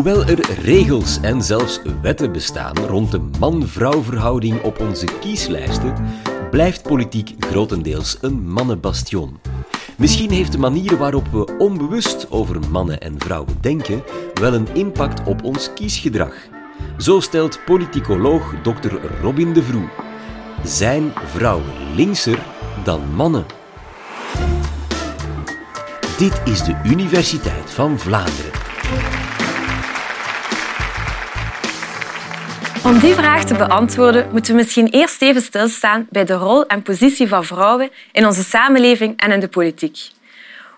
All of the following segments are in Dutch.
Hoewel er regels en zelfs wetten bestaan rond de man-vrouw verhouding op onze kieslijsten, blijft politiek grotendeels een mannenbastion. Misschien heeft de manier waarop we onbewust over mannen en vrouwen denken wel een impact op ons kiesgedrag. Zo stelt politicoloog Dr. Robin de Vroe. Zijn vrouwen linkser dan mannen? Dit is de Universiteit van Vlaanderen. Om die vraag te beantwoorden moeten we misschien eerst even stilstaan bij de rol en positie van vrouwen in onze samenleving en in de politiek.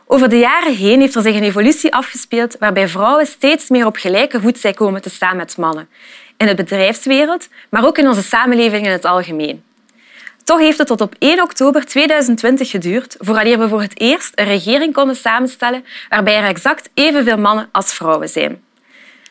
Over de jaren heen heeft er zich een evolutie afgespeeld waarbij vrouwen steeds meer op gelijke voet zijn komen te staan met mannen. In de bedrijfswereld, maar ook in onze samenleving in het algemeen. Toch heeft het tot op 1 oktober 2020 geduurd voordat we voor het eerst een regering konden samenstellen waarbij er exact evenveel mannen als vrouwen zijn.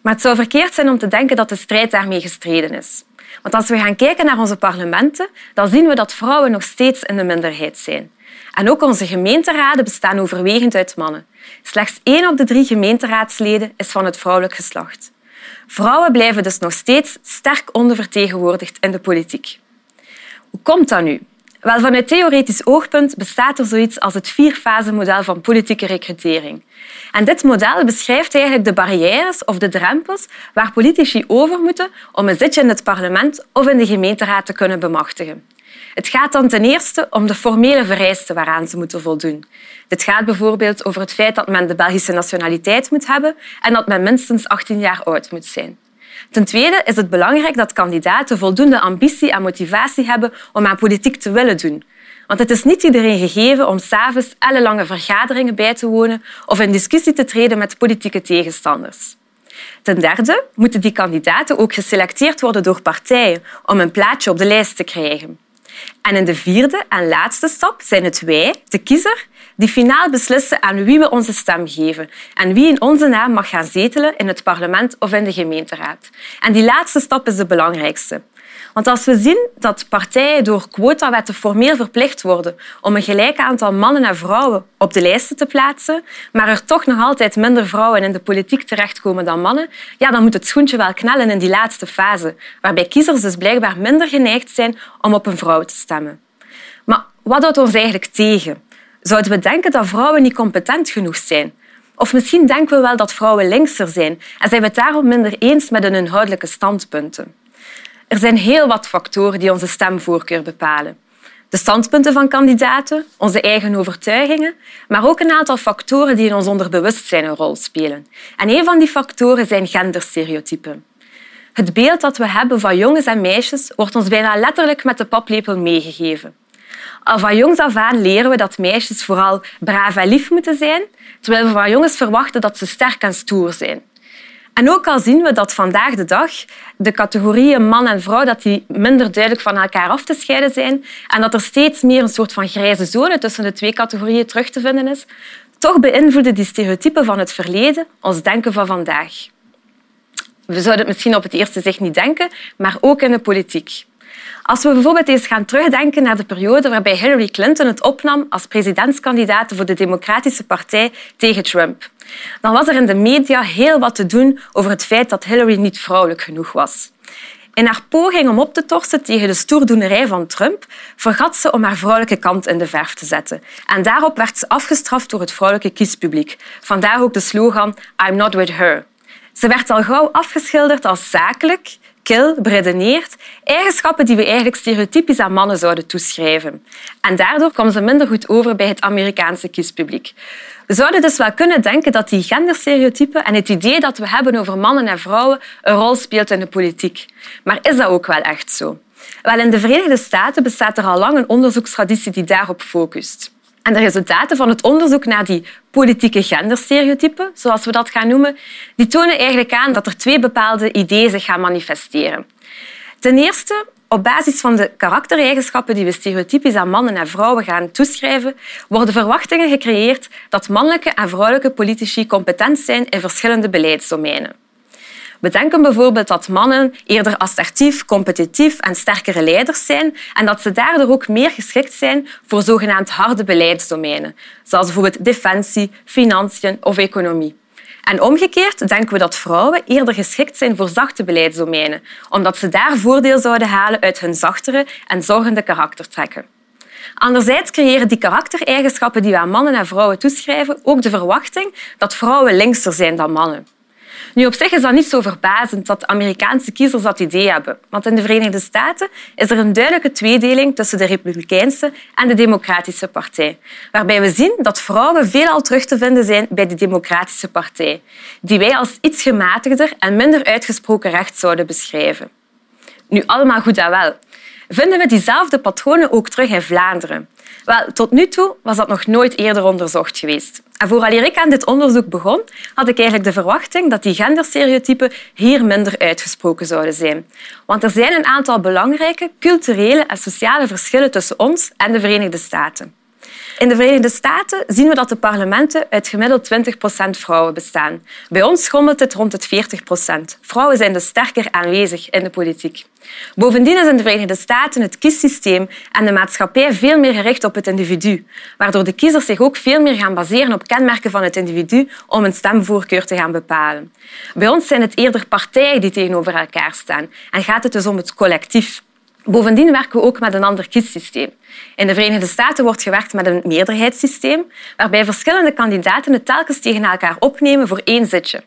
Maar het zou verkeerd zijn om te denken dat de strijd daarmee gestreden is. Want als we gaan kijken naar onze parlementen, dan zien we dat vrouwen nog steeds in de minderheid zijn. En ook onze gemeenteraden bestaan overwegend uit mannen. Slechts één op de drie gemeenteraadsleden is van het vrouwelijk geslacht. Vrouwen blijven dus nog steeds sterk ondervertegenwoordigd in de politiek. Hoe komt dat nu? Wel, vanuit theoretisch oogpunt bestaat er zoiets als het vierfase-model van politieke recrutering. En dit model beschrijft eigenlijk de barrières of de drempels waar politici over moeten om een zitje in het parlement of in de gemeenteraad te kunnen bemachtigen. Het gaat dan ten eerste om de formele vereisten waaraan ze moeten voldoen. Dit gaat bijvoorbeeld over het feit dat men de Belgische nationaliteit moet hebben en dat men minstens 18 jaar oud moet zijn. Ten tweede is het belangrijk dat kandidaten voldoende ambitie en motivatie hebben om aan politiek te willen doen. Want het is niet iedereen gegeven om s'avonds ellenlange vergaderingen bij te wonen of in discussie te treden met politieke tegenstanders. Ten derde moeten die kandidaten ook geselecteerd worden door partijen om een plaatsje op de lijst te krijgen. En in de vierde en laatste stap zijn het wij, de kiezer, die finaal beslissen aan wie we onze stem geven en wie in onze naam mag gaan zetelen in het parlement of in de gemeenteraad. En die laatste stap is de belangrijkste. Want als we zien dat partijen door quotawetten formeel verplicht worden om een gelijk aantal mannen en vrouwen op de lijsten te plaatsen, maar er toch nog altijd minder vrouwen in de politiek terechtkomen dan mannen, ja, dan moet het schoentje wel knellen in die laatste fase, waarbij kiezers dus blijkbaar minder geneigd zijn om op een vrouw te stemmen. Maar wat houdt ons eigenlijk tegen? Zouden we denken dat vrouwen niet competent genoeg zijn? Of misschien denken we wel dat vrouwen linkser zijn en zijn we het daarom minder eens met hun inhoudelijke standpunten. Er zijn heel wat factoren die onze stemvoorkeur bepalen. De standpunten van kandidaten, onze eigen overtuigingen, maar ook een aantal factoren die in ons onderbewustzijn een rol spelen. En een van die factoren zijn genderstereotypen. Het beeld dat we hebben van jongens en meisjes wordt ons bijna letterlijk met de paplepel meegegeven. Al van jongs af aan leren we dat meisjes vooral braaf en lief moeten zijn, terwijl we van jongens verwachten dat ze sterk en stoer zijn. En ook al zien we dat vandaag de dag de categorieën man en vrouw dat die minder duidelijk van elkaar af te scheiden zijn en dat er steeds meer een soort van grijze zone tussen de twee categorieën terug te vinden is, toch beïnvloeden die stereotypen van het verleden ons denken van vandaag. We zouden het misschien op het eerste zicht niet denken, maar ook in de politiek. Als we bijvoorbeeld eens gaan terugdenken naar de periode waarbij Hillary Clinton het opnam als presidentskandidaat voor de Democratische Partij tegen Trump, dan was er in de media heel wat te doen over het feit dat Hillary niet vrouwelijk genoeg was. In haar poging om op te torsen tegen de stoerdoenerij van Trump vergat ze om haar vrouwelijke kant in de verf te zetten. En daarop werd ze afgestraft door het vrouwelijke kiespubliek. Vandaar ook de slogan I'm not with her. Ze werd al gauw afgeschilderd als zakelijk, kil, beredeneerd, eigenschappen die we eigenlijk stereotypisch aan mannen zouden toeschrijven. En daardoor kwam ze minder goed over bij het Amerikaanse kiespubliek. We zouden dus wel kunnen denken dat die genderstereotypen en het idee dat we hebben over mannen en vrouwen een rol speelt in de politiek. Maar is dat ook wel echt zo? Wel, in de Verenigde Staten bestaat er al lang een onderzoekstraditie die daarop focust. En de resultaten van het onderzoek naar die politieke genderstereotypen, zoals we dat gaan noemen, die tonen eigenlijk aan dat er twee bepaalde ideeën zich gaan manifesteren. Ten eerste, op basis van de karaktereigenschappen die we stereotypisch aan mannen en vrouwen gaan toeschrijven, worden verwachtingen gecreëerd dat mannelijke en vrouwelijke politici competent zijn in verschillende beleidsdomeinen. We denken bijvoorbeeld dat mannen eerder assertief, competitief en sterkere leiders zijn en dat ze daardoor ook meer geschikt zijn voor zogenaamd harde beleidsdomeinen, zoals bijvoorbeeld defensie, financiën of economie. En omgekeerd denken we dat vrouwen eerder geschikt zijn voor zachte beleidsdomeinen, omdat ze daar voordeel zouden halen uit hun zachtere en zorgende karaktertrekken. Anderzijds creëren die karaktereigenschappen die we aan mannen en vrouwen toeschrijven ook de verwachting dat vrouwen linkser zijn dan mannen. Nu, op zich is dat niet zo verbazend dat Amerikaanse kiezers dat idee hebben. Want in de Verenigde Staten is er een duidelijke tweedeling tussen de Republikeinse en de Democratische Partij. Waarbij we zien dat vrouwen veelal terug te vinden zijn bij de Democratische Partij, die wij als iets gematigder en minder uitgesproken recht zouden beschrijven. Nu, allemaal goed en wel. Vinden we diezelfde patronen ook terug in Vlaanderen? Wel, tot nu toe was dat nog nooit eerder onderzocht geweest. En ik aan dit onderzoek begon, had ik eigenlijk de verwachting dat die genderstereotypen hier minder uitgesproken zouden zijn. Want er zijn een aantal belangrijke culturele en sociale verschillen tussen ons en de Verenigde Staten. In de Verenigde Staten zien we dat de parlementen uit gemiddeld 20% vrouwen bestaan. Bij ons schommelt het rond het 40% Vrouwen zijn dus sterker aanwezig in de politiek. Bovendien is in de Verenigde Staten het kiessysteem en de maatschappij veel meer gericht op het individu, waardoor de kiezers zich ook veel meer gaan baseren op kenmerken van het individu om een stemvoorkeur te gaan bepalen. Bij ons zijn het eerder partijen die tegenover elkaar staan en gaat het dus om het collectief. Bovendien werken we ook met een ander kiessysteem. In de Verenigde Staten wordt gewerkt met een meerderheidssysteem, waarbij verschillende kandidaten het telkens tegen elkaar opnemen voor één zitje.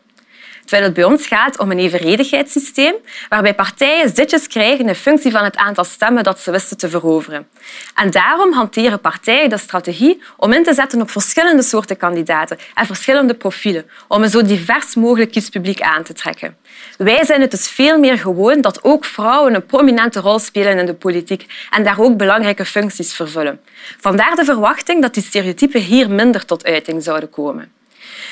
Terwijl het bij ons gaat om een evenredigheidssysteem, waarbij partijen zitjes krijgen in functie van het aantal stemmen dat ze wisten te veroveren. En daarom hanteren partijen de strategie om in te zetten op verschillende soorten kandidaten en verschillende profielen, om een zo divers mogelijk kiespubliek aan te trekken. Wij zijn het dus veel meer gewoon dat ook vrouwen een prominente rol spelen in de politiek en daar ook belangrijke functies vervullen. Vandaar de verwachting dat die stereotypen hier minder tot uiting zouden komen.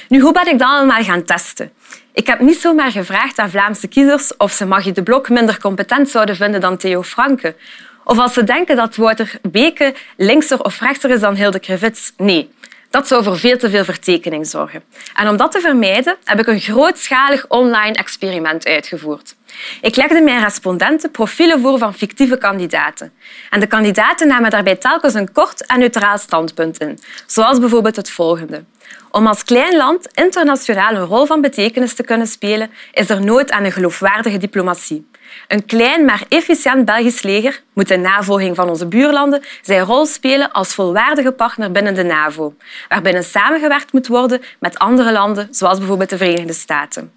Nu, hoe ben ik dat allemaal gaan testen? Ik heb niet zomaar gevraagd aan Vlaamse kiezers of ze Magie de Blok minder competent zouden vinden dan Theo Franke. Of als ze denken dat Wouter Beke linkser of rechtser is dan Hilde Krevits. Nee, dat zou voor veel te veel vertekening zorgen. En om dat te vermijden heb ik een grootschalig online experiment uitgevoerd. Ik legde mijn respondenten profielen voor van fictieve kandidaten. En de kandidaten namen daarbij telkens een kort en neutraal standpunt in, zoals bijvoorbeeld het volgende. Om als klein land internationaal een rol van betekenis te kunnen spelen, is er nood aan een geloofwaardige diplomatie. Een klein maar efficiënt Belgisch leger moet in navolging van onze buurlanden zijn rol spelen als volwaardige partner binnen de NAVO, waarbinnen samengewerkt moet worden met andere landen, zoals bijvoorbeeld de Verenigde Staten.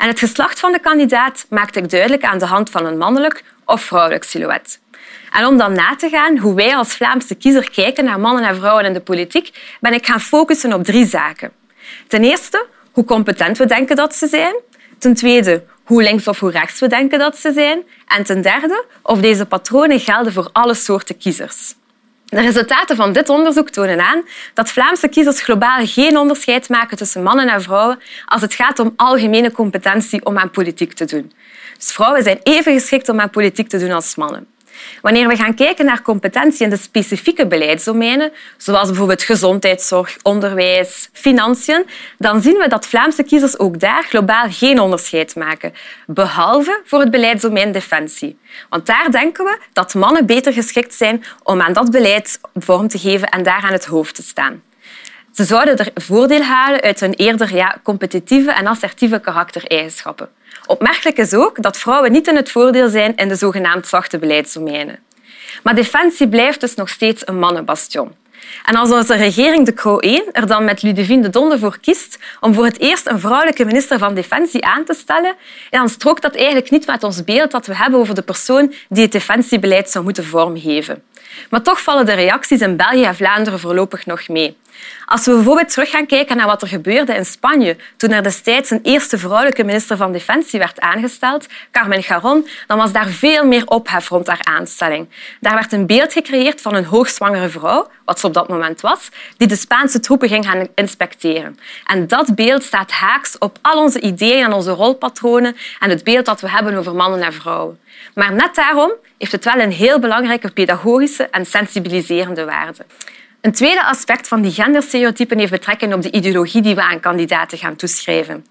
En het geslacht van de kandidaat maakte ik duidelijk aan de hand van een mannelijk of vrouwelijk silhouet. En om dan na te gaan hoe wij als Vlaamse kiezer kijken naar mannen en vrouwen in de politiek, ben ik gaan focussen op drie zaken. Ten eerste, hoe competent we denken dat ze zijn. Ten tweede, hoe links of hoe rechts we denken dat ze zijn. En ten derde, of deze patronen gelden voor alle soorten kiezers. De resultaten van dit onderzoek tonen aan dat Vlaamse kiezers globaal geen onderscheid maken tussen mannen en vrouwen als het gaat om algemene competentie om aan politiek te doen. Dus vrouwen zijn even geschikt om aan politiek te doen als mannen. Wanneer we gaan kijken naar competentie in de specifieke beleidsdomeinen, zoals bijvoorbeeld gezondheidszorg, onderwijs, financiën, dan zien we dat Vlaamse kiezers ook daar globaal geen onderscheid maken, behalve voor het beleidsdomein defensie. Want daar denken we dat mannen beter geschikt zijn om aan dat beleid vorm te geven en daar aan het hoofd te staan. Ze zouden er voordeel halen uit hun eerder ja, competitieve en assertieve karaktereigenschappen. Opmerkelijk is ook dat vrouwen niet in het voordeel zijn in de zogenaamd zachte beleidsdomeinen. Maar defensie blijft dus nog steeds een mannenbastion. En als onze regering de Croo 1 er dan met Ludovine de Donde voor kiest om voor het eerst een vrouwelijke minister van Defensie aan te stellen, dan strookt dat eigenlijk niet met ons beeld dat we hebben over de persoon die het defensiebeleid zou moeten vormgeven. Maar toch vallen de reacties in België en Vlaanderen voorlopig nog mee. Als we bijvoorbeeld terug gaan kijken naar wat er gebeurde in Spanje toen er destijds een eerste vrouwelijke minister van Defensie werd aangesteld, Carmen Garon, dan was daar veel meer ophef rond haar aanstelling. Daar werd een beeld gecreëerd van een hoogzwangere vrouw, wat op dat moment was, die de Spaanse troepen ging gaan inspecteren. En dat beeld staat haaks op al onze ideeën en onze rolpatronen en het beeld dat we hebben over mannen en vrouwen. Maar net daarom heeft het wel een heel belangrijke pedagogische en sensibiliserende waarde. Een tweede aspect van die genderstereotypen heeft betrekking op de ideologie die we aan kandidaten gaan toeschrijven.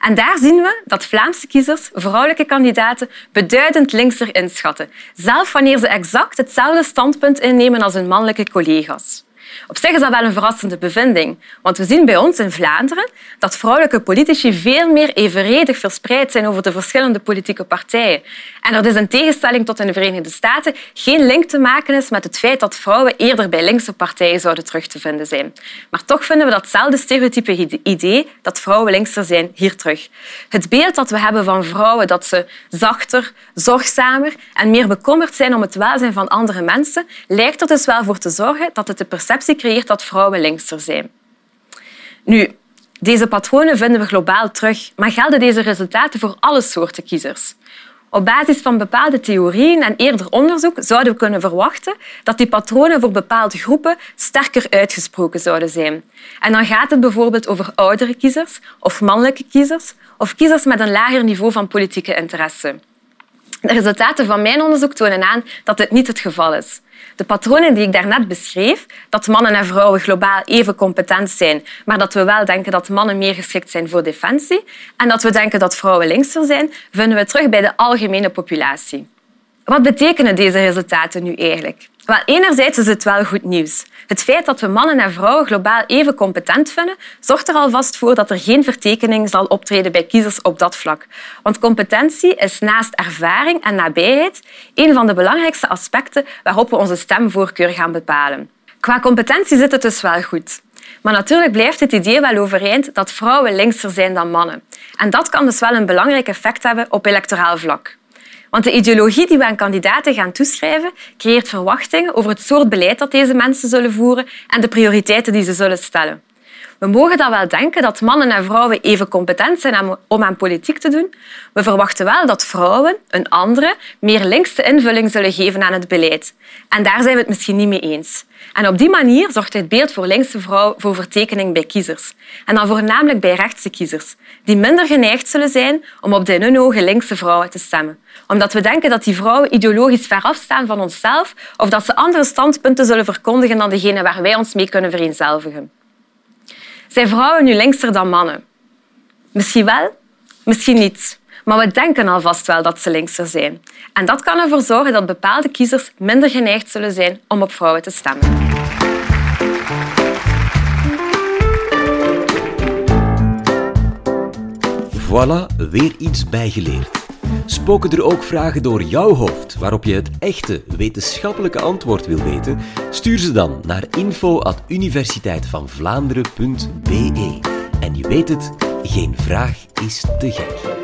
En daar zien we dat Vlaamse kiezers vrouwelijke kandidaten beduidend linkser inschatten, zelf wanneer ze exact hetzelfde standpunt innemen als hun mannelijke collega's. Op zich is dat wel een verrassende bevinding, want we zien bij ons in Vlaanderen dat vrouwelijke politici veel meer evenredig verspreid zijn over de verschillende politieke partijen. En er dus in tegenstelling tot in de Verenigde Staten geen link te maken is met het feit dat vrouwen eerder bij linkse partijen zouden terug te vinden zijn. Maar toch vinden we datzelfde stereotype idee dat vrouwen linkser zijn hier terug. Het beeld dat we hebben van vrouwen dat ze zachter, zorgzamer en meer bekommerd zijn om het welzijn van andere mensen, lijkt er dus wel voor te zorgen dat het de perceptie creëert dat vrouwen linkser zijn. Nu, deze patronen vinden we globaal terug, maar gelden deze resultaten voor alle soorten kiezers? Op basis van bepaalde theorieën en eerder onderzoek zouden we kunnen verwachten dat die patronen voor bepaalde groepen sterker uitgesproken zouden zijn. En dan gaat het bijvoorbeeld over oudere kiezers of mannelijke kiezers of kiezers met een lager niveau van politieke interesse. De resultaten van mijn onderzoek tonen aan dat dit niet het geval is. De patronen die ik daarnet beschreef, dat mannen en vrouwen globaal even competent zijn, maar dat we wel denken dat mannen meer geschikt zijn voor defensie en dat we denken dat vrouwen linkser zijn, vinden we terug bij de algemene populatie. Wat betekenen deze resultaten nu eigenlijk? Wel, enerzijds is het wel goed nieuws. Het feit dat we mannen en vrouwen globaal even competent vinden, zorgt er alvast voor dat er geen vertekening zal optreden bij kiezers op dat vlak. Want competentie is naast ervaring en nabijheid een van de belangrijkste aspecten waarop we onze stemvoorkeur gaan bepalen. Qua competentie zit het dus wel goed. Maar natuurlijk blijft het idee wel overeind dat vrouwen linkser zijn dan mannen. En dat kan dus wel een belangrijk effect hebben op electoraal vlak. Want de ideologie die we aan kandidaten gaan toeschrijven, creëert verwachtingen over het soort beleid dat deze mensen zullen voeren en de prioriteiten die ze zullen stellen. We mogen dan wel denken dat mannen en vrouwen even competent zijn om aan politiek te doen. We verwachten wel dat vrouwen een andere, meer linkse invulling zullen geven aan het beleid. En daar zijn we het misschien niet mee eens. En op die manier zorgt het beeld voor linkse vrouw voor vertekening bij kiezers. En dan voornamelijk bij rechtse kiezers, die minder geneigd zullen zijn om op de in hun ogen linkse vrouwen te stemmen. Omdat we denken dat die vrouwen ideologisch ver afstaan van onszelf of dat ze andere standpunten zullen verkondigen dan degene waar wij ons mee kunnen vereenzelvigen. Zijn vrouwen nu linkser dan mannen? Misschien wel, misschien niet. Maar we denken alvast wel dat ze linkser zijn. En dat kan ervoor zorgen dat bepaalde kiezers minder geneigd zullen zijn om op vrouwen te stemmen. Voilà, weer iets bijgeleerd. Spoken er ook vragen door jouw hoofd waarop je het echte wetenschappelijke antwoord wil weten? Stuur ze dan naar info@universiteitvanvlaanderen.be. En je weet het, geen vraag is te gek.